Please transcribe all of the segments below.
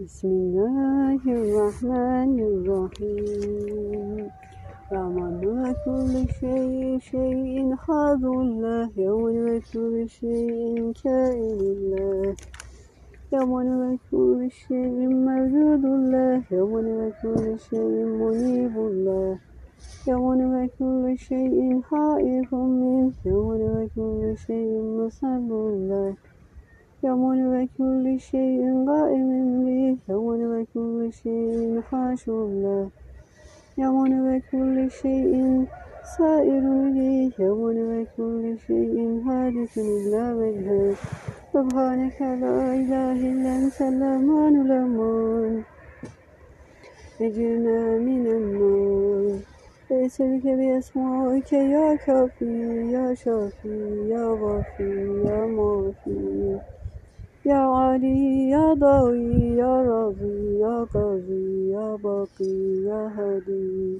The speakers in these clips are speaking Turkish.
Bismillahirrahmanirrahim. Ramana kulli şeyi şeyin hazullah. Yevmen ve kulli şeyin kainillah. Yevmen ve kulli şeyin mevcudullah. Yevmen ve kulli şeyin munibullah. Yevmen ve kulli şeyin haifun min. Yevmen ve kulli şeyin musabullah. Yevmen ve kulli şeyin gaimin. شيء خاشع له يوم وكل شيء سائر به يوم وكل شيء هادف إلا وجهه سبحانك لا إله إلا أنت الأمان الأمان نجنا من النار أسألك بأسمائك يا كافي يا شافي يا وافي يا معافي Ya Ali, Ya Davi, Ya Razi, Ya Gazi, Ya Baki, Ya Hadi.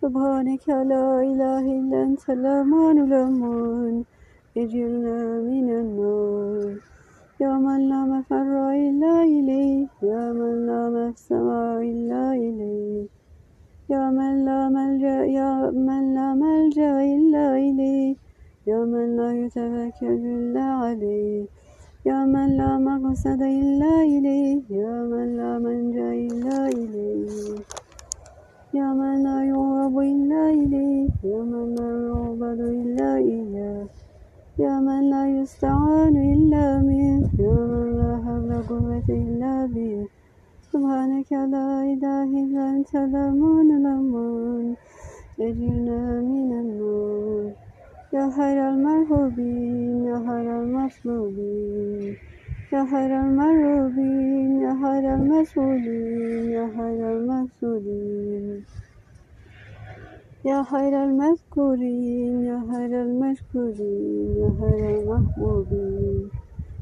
Subhaneke la ilahe illa entel manul eman. Ecirna minen nar. Ya men la meferra illa ileyh. Ya men la mefsema illa ileyh. Ya men la melce, ya men la melce illa ileyh. Ya men la yütevekkel illa aleyh. يا من لا مقصد إلا إليه يا من المسؤولين يا خير المسؤولين يا خير المذكورين يا خير المشكورين يا خير المحبوبين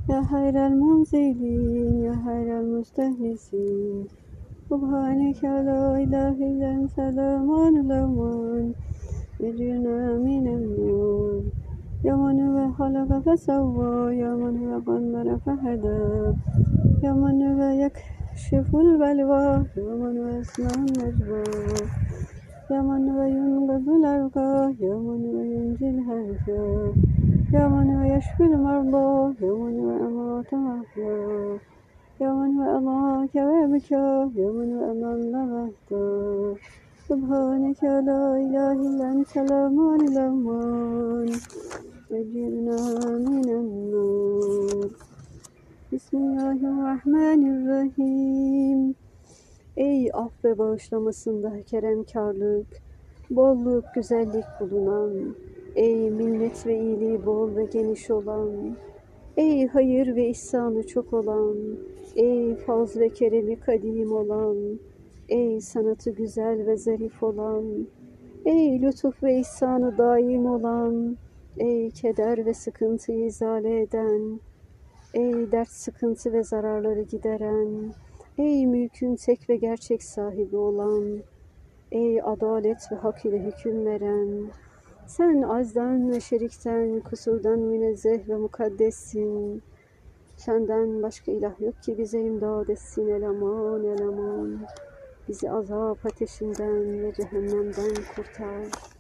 يا خير المنزلين يا خير المستهلسين سبحانك لا إله إلا أنت الأمان الأمان اجرنا من النار يا من هو خلق فسوى يا من هو قدر فهدى يا من هو يكشف البلوى. يا من يسمع النجوى. يا من هو ينقذ الأرقى يا من هو ينجي الهرجى يا من هو يشفي المرضى. يا من هو أموات وأحيا يا من هو أضحك ويبكى. يا من هو أضل وأهدى سبحانك لا إله إلا أنت الأمان الأمان أجرنا من النار Bismillahirrahmanirrahim. Ey af ve bağışlamasında keremkarlık, bolluk, güzellik bulunan, ey minnet ve iyiliği bol ve geniş olan, ey hayır ve ihsanı çok olan, ey faz ve keremi kadim olan, ey sanatı güzel ve zarif olan, ey lütuf ve ihsanı daim olan, ey keder ve sıkıntıyı izale eden, ey dert sıkıntı ve zararları gideren, Ey mülkün tek ve gerçek sahibi olan, ey adalet ve hak ile hüküm veren, sen azdan ve şerikten, kusurdan münezzeh ve mukaddessin. Senden başka ilah yok ki bize imdad etsin eleman eleman. Bizi azap ateşinden ve cehennemden kurtar.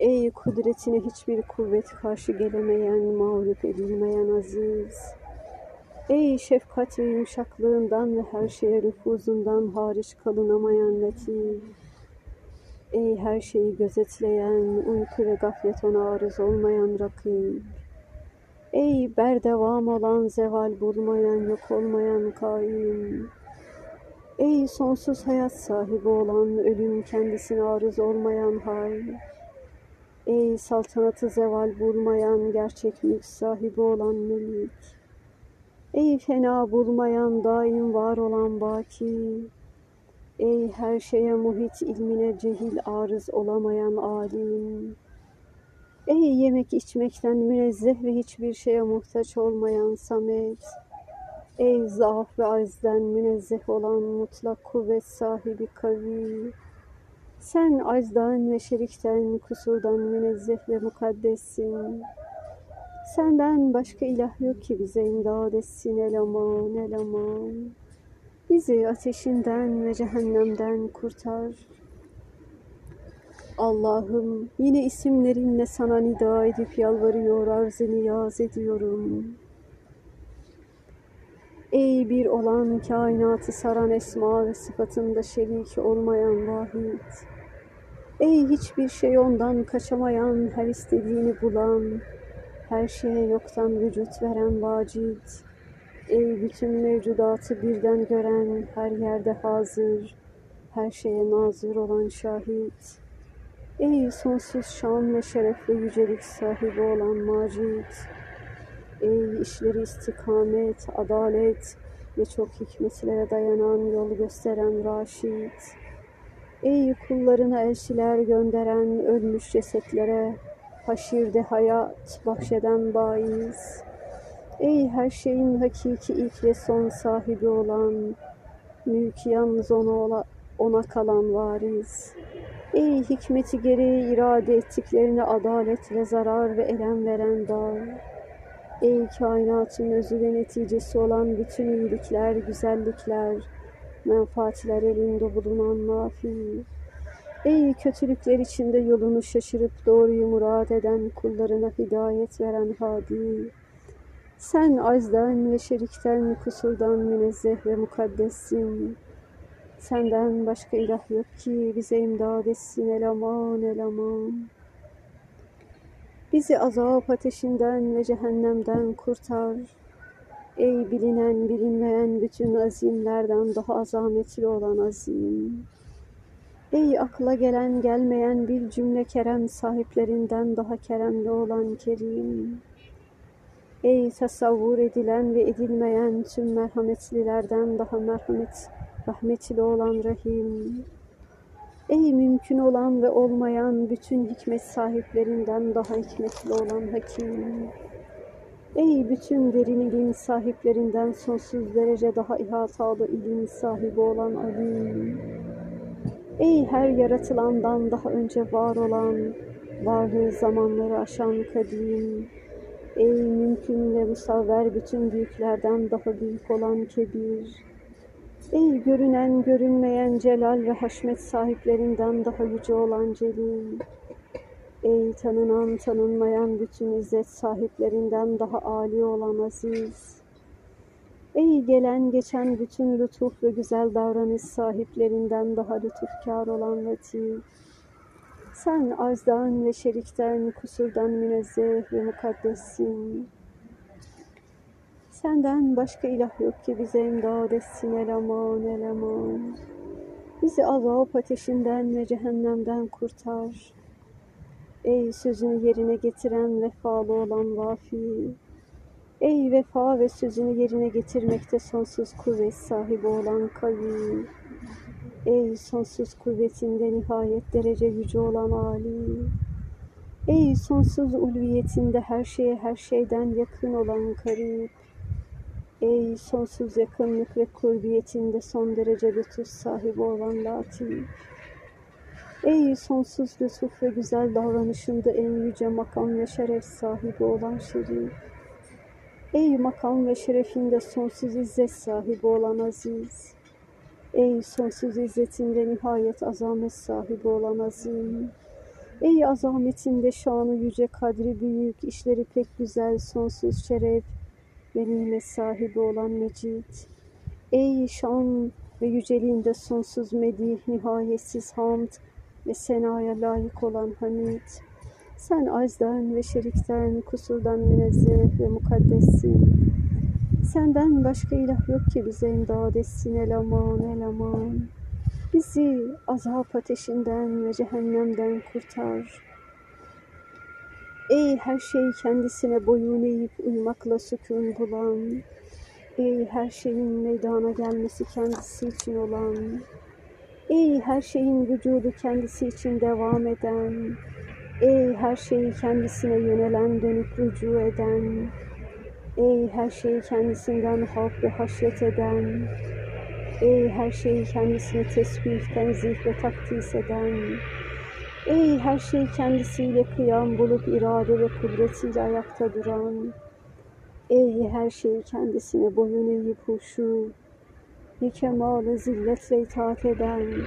Ey kudretine hiçbir kuvvet karşı gelemeyen, mağlup edilmeyen aziz. Ey şefkat ve yumuşaklığından ve her şeye nüfuzundan hariç kalınamayan latif. Ey her şeyi gözetleyen, uyku ve gaflet ona arız olmayan rakib. Ey berdevam olan, zeval bulmayan, yok olmayan kaim. Ey sonsuz hayat sahibi olan, ölüm kendisine arız olmayan hal. Ey saltanatı zeval bulmayan, gerçek mülk sahibi olan melik. Ey fena bulmayan, daim var olan baki. Ey her şeye muhit ilmine cehil arız olamayan alim. Ey yemek içmekten münezzeh ve hiçbir şeye muhtaç olmayan samet. Ey zaaf ve azden münezzeh olan mutlak kuvvet sahibi kavi. Sen azdan ve şerikten, kusurdan münezzeh ve mukaddessin. Senden başka ilah yok ki bize imdad etsin eleman eleman. Bizi ateşinden ve cehennemden kurtar. Allah'ım yine isimlerinle sana nida edip yalvarıyor, arz niyaz ediyorum. Ey bir olan kainatı saran esma ve sıfatında şerik olmayan vahid. Ey hiçbir şey ondan kaçamayan, her istediğini bulan, her şeye yoktan vücut veren vacid. Ey bütün mevcudatı birden gören, her yerde hazır, her şeye nazır olan şahit. Ey sonsuz şan ve şeref ve yücelik sahibi olan macid. Ey işleri istikamet, adalet ve çok hikmetlere dayanan yol gösteren Raşid. Ey kullarına elçiler gönderen ölmüş cesetlere haşirde hayat bahşeden baiz. Ey her şeyin hakiki ilk ve son sahibi olan, mülk yalnız ona, ona kalan variz. Ey hikmeti gereği irade ettiklerine adaletle zarar ve elem veren dar. Ey kainatın özü ve neticesi olan bütün iyilikler, güzellikler, menfaatler elinde bulunan nafi. Ey kötülükler içinde yolunu şaşırıp doğruyu murad eden kullarına hidayet veren hadi. Sen azdan ve şerikten, kusurdan münezzeh ve mukaddessin. Senden başka ilah yok ki bize imdad etsin eleman eleman. Bizi azap ateşinden ve cehennemden kurtar. Ey bilinen bilinmeyen bütün azimlerden daha azametli olan azim. Ey akla gelen gelmeyen bir cümle kerem sahiplerinden daha keremli olan kerim. Ey tasavvur edilen ve edilmeyen tüm merhametlilerden daha merhamet, rahmetli olan rahim. Ey mümkün olan ve olmayan bütün hikmet sahiplerinden daha hikmetli olan hakim. Ey bütün derin ilim sahiplerinden sonsuz derece daha ihatalı ilim sahibi olan alim. Ey her yaratılandan daha önce var olan, varlığı zamanları aşan kadim. Ey mümkün ve musavver bütün büyüklerden daha büyük olan kebir. Ey görünen görünmeyen celal ve haşmet sahiplerinden daha yüce olan celil. Ey tanınan tanınmayan bütün izzet sahiplerinden daha âli olan aziz. Ey gelen geçen bütün lütuf ve güzel davranış sahiplerinden daha lütufkar olan latif. Sen azdan ve şerikten, kusurdan münezzeh ve mukaddessin. Senden başka ilah yok ki bize imdad etsin eleman eleman. Bizi azap ateşinden ve cehennemden kurtar. Ey sözünü yerine getiren vefalı olan vafi. Ey vefa ve sözünü yerine getirmekte sonsuz kuvvet sahibi olan kavi. Ey sonsuz kuvvetinde nihayet derece yüce olan Ali. Ey sonsuz ulviyetinde her şeye her şeyden yakın olan karib. Ey sonsuz yakınlık ve kurbiyetinde son derece lütuf sahibi olan latif. Ey sonsuz lütuf ve güzel davranışında en yüce makam ve şeref sahibi olan şerif. Ey makam ve şerefinde sonsuz izzet sahibi olan aziz. Ey sonsuz izzetinde nihayet azamet sahibi olan azim. Ey azametinde şanı yüce kadri büyük, işleri pek güzel, sonsuz şeref ve nimet sahibi olan mecid. Ey şan ve yüceliğinde sonsuz medih, nihayetsiz hamd ve senaya layık olan hamid. Sen azdan ve şerikten, kusurdan münezzeh ve mukaddessin. Senden başka ilah yok ki bize imdad etsin eleman eleman. Bizi azap ateşinden ve cehennemden kurtar. Ey her şeyi kendisine boyun eğip uymakla sükun bulan. Ey her şeyin meydana gelmesi kendisi için olan. Ey her şeyin vücudu kendisi için devam eden. Ey her şeyi kendisine yönelen dönüp rücu eden. Ey her şeyi kendisinden havf ve haşyet eden. Ey her şeyi kendisine tesbih, tenzih ve takdis eden. Ey her şey kendisiyle kıyam bulup irade ve kudretiyle ayakta duran, Ey her şey kendisine boyun eğip huşu ve kemalı zilletle itaat eden,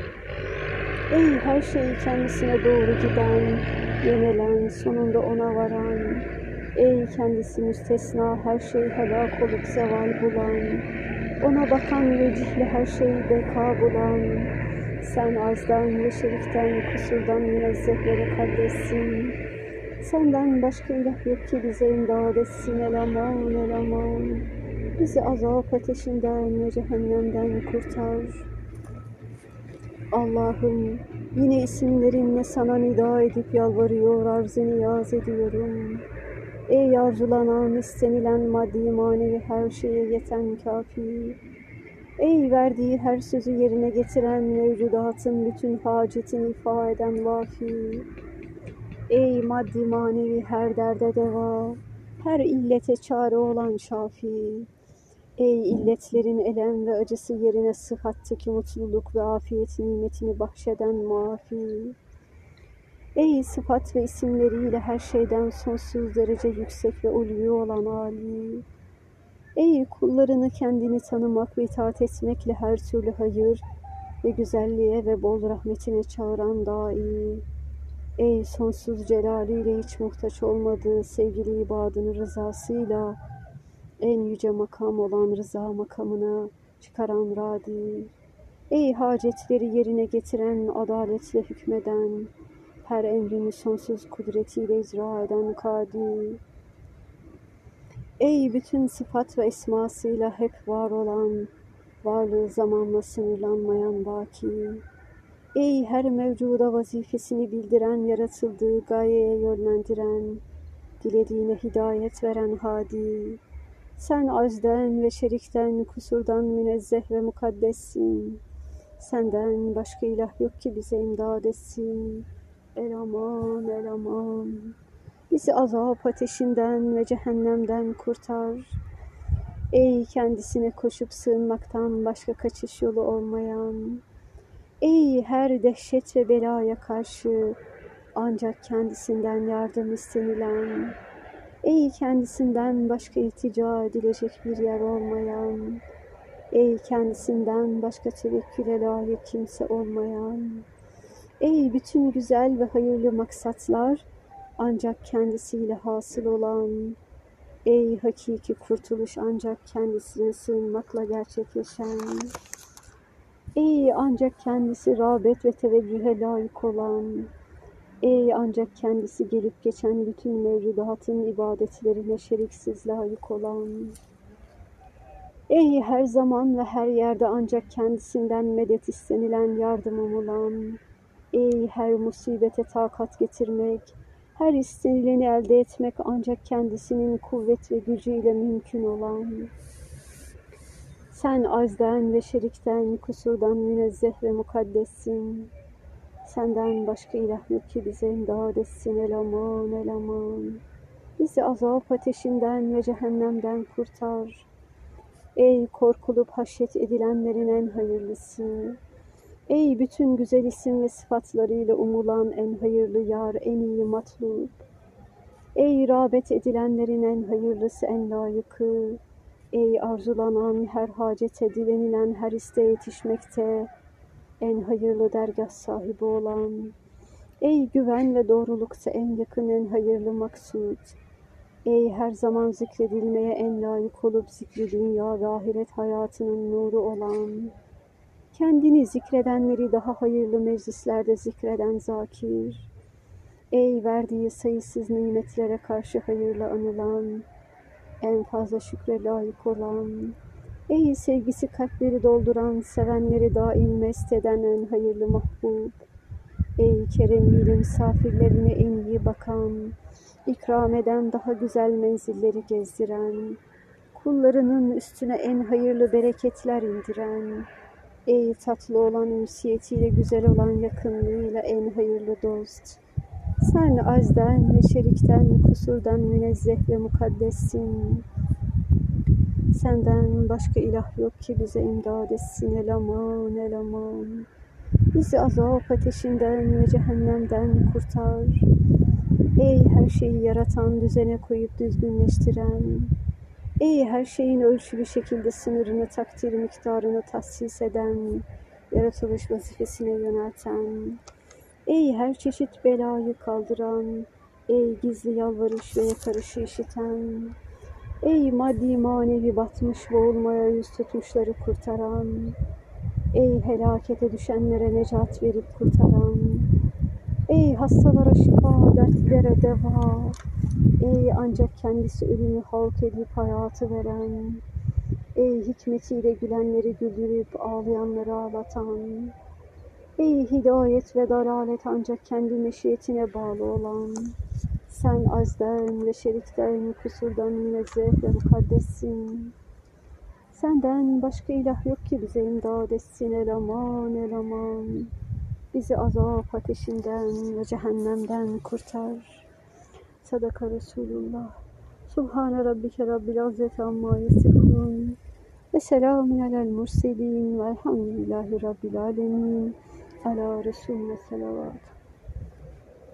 Ey her şey kendisine doğru giden, yönelen, sonunda ona varan, Ey kendisi müstesna her şey helak olup zeval bulan, ona bakan vecihle her şeyi beka bulan, sen azdan ve şerikten, kusurdan münezzeh ve mukaddessin. Senden başka ilah yok ki bize imdad etsin eleman eleman. Bizi azap ateşinden ve cehennemden kurtar. Allah'ım yine isimlerinle sana nida edip yalvarıyor, arz-ı niyaz ediyorum. Ey arzulanan, istenilen maddi manevi her şeye yeten kafi. Ey verdiği her sözü yerine getiren mevcudatın bütün hacetini ifa eden vafi. Ey maddi manevi her derde deva, her illete çare olan şafi. Ey illetlerin elem ve acısı yerine sıhhatteki mutluluk ve afiyet nimetini bahşeden muafi. Ey sıfat ve isimleriyle her şeyden sonsuz derece yüksek ve ulvi olan Ali. Ey kullarını kendini tanımak ve itaat etmekle her türlü hayır ve güzelliğe ve bol rahmetine çağıran dahi. Ey sonsuz celaliyle hiç muhtaç olmadığı sevgili ibadını rızasıyla en yüce makam olan rıza makamına çıkaran radi. Ey hacetleri yerine getiren, adaletle hükmeden, her emrini sonsuz kudretiyle icra eden kadi. Ey bütün sıfat ve esmasıyla hep var olan, varlığı zamanla sınırlanmayan baki. Ey her mevcuda vazifesini bildiren, yaratıldığı gayeye yönlendiren, dilediğine hidayet veren hadi. Sen azden ve şerikten, kusurdan münezzeh ve mukaddessin. Senden başka ilah yok ki bize imdad etsin. El aman, el aman. Bizi azap ateşinden ve cehennemden kurtar. Ey kendisine koşup sığınmaktan başka kaçış yolu olmayan. Ey her dehşet ve belaya karşı ancak kendisinden yardım istenilen. Ey kendisinden başka iltica edilecek bir yer olmayan. Ey kendisinden başka tevekküle layık kimse olmayan. Ey bütün güzel ve hayırlı maksatlar ancak kendisiyle hasıl olan. Ey hakiki kurtuluş ancak kendisine sığınmakla gerçekleşen. Ey ancak kendisi rağbet ve teveccühe layık olan. Ey ancak kendisi gelip geçen bütün mevcudatın ibadetlerine şeriksiz layık olan. Ey her zaman ve her yerde ancak kendisinden medet istenilen yardımım olan. Ey her musibete takat getirmek, her istenileni elde etmek ancak kendisinin kuvvet ve gücüyle mümkün olan. Sen azden ve şerikten, kusurdan münezzeh ve mukaddessin. Senden başka ilah yok ki bize imdad etsin el aman el aman. Bizi azap ateşinden ve cehennemden kurtar. Ey korkulup haşyet edilenlerin en hayırlısı. Ey bütün güzel isim ve sıfatlarıyla umulan en hayırlı yar, en iyi matlub. Ey rağbet edilenlerin en hayırlısı, en layıkı. Ey arzulanan her hacete, dilenilen her isteğe yetişmekte, en hayırlı dergah sahibi olan. Ey güven ve doğrulukta en yakın, en hayırlı maksud. Ey her zaman zikredilmeye en layık olup zikri dünya ve ahiret hayatının nuru olan. Kendini zikredenleri daha hayırlı meclislerde zikreden zakir. Ey verdiği sayısız nimetlere karşı hayırlı anılan, en fazla şükre layık olan, ey sevgisi kalpleri dolduran, sevenleri daim mest eden en hayırlı mahbub, ey keremiyle misafirlerine en iyi bakan, ikram eden daha güzel menzilleri gezdiren, kullarının üstüne en hayırlı bereketler indiren, Ey tatlı olan ünsiyetiyle güzel olan yakınlığıyla en hayırlı dost. Sen azden ve şerikten, kusurdan münezzeh ve mukaddessin. Senden başka ilah yok ki bize imdad etsin el aman el aman. Bizi azap ateşinden ve cehennemden kurtar. Ey her şeyi yaratan, düzene koyup düzgünleştiren, Ey her şeyin ölçülü şekilde sınırını, takdiri miktarını tahsis eden, yaratılış vazifesine yönelten, Ey her çeşit belayı kaldıran, ey gizli yalvarış ve yakarışı işiten, ey maddi manevi batmış boğulmaya yüz tutmuşları kurtaran, ey helakete düşenlere necat verip kurtaran, ey hastalara şifa, dertlere deva, ey ancak kendisi ölümü halk edip hayatı veren, ey hikmetiyle gülenleri güldürüp ağlayanları ağlatan, Ey hidayet ve dalalet ancak kendi meşiyetine bağlı olan, sen azden ve şerikten, kusurdan münezzeh ve mukaddessin. Senden başka ilah yok ki bize imdad etsin eleman eleman. Bizi azap ateşinden ve cehennemden kurtar. Sadaka Resulullah. Subhane Rabbike Rabbil İzzeti Amma Yasifun. Ve selamun alel murselin velhamdülillahi Rabbil Alemin. Ala Resulüne selavat.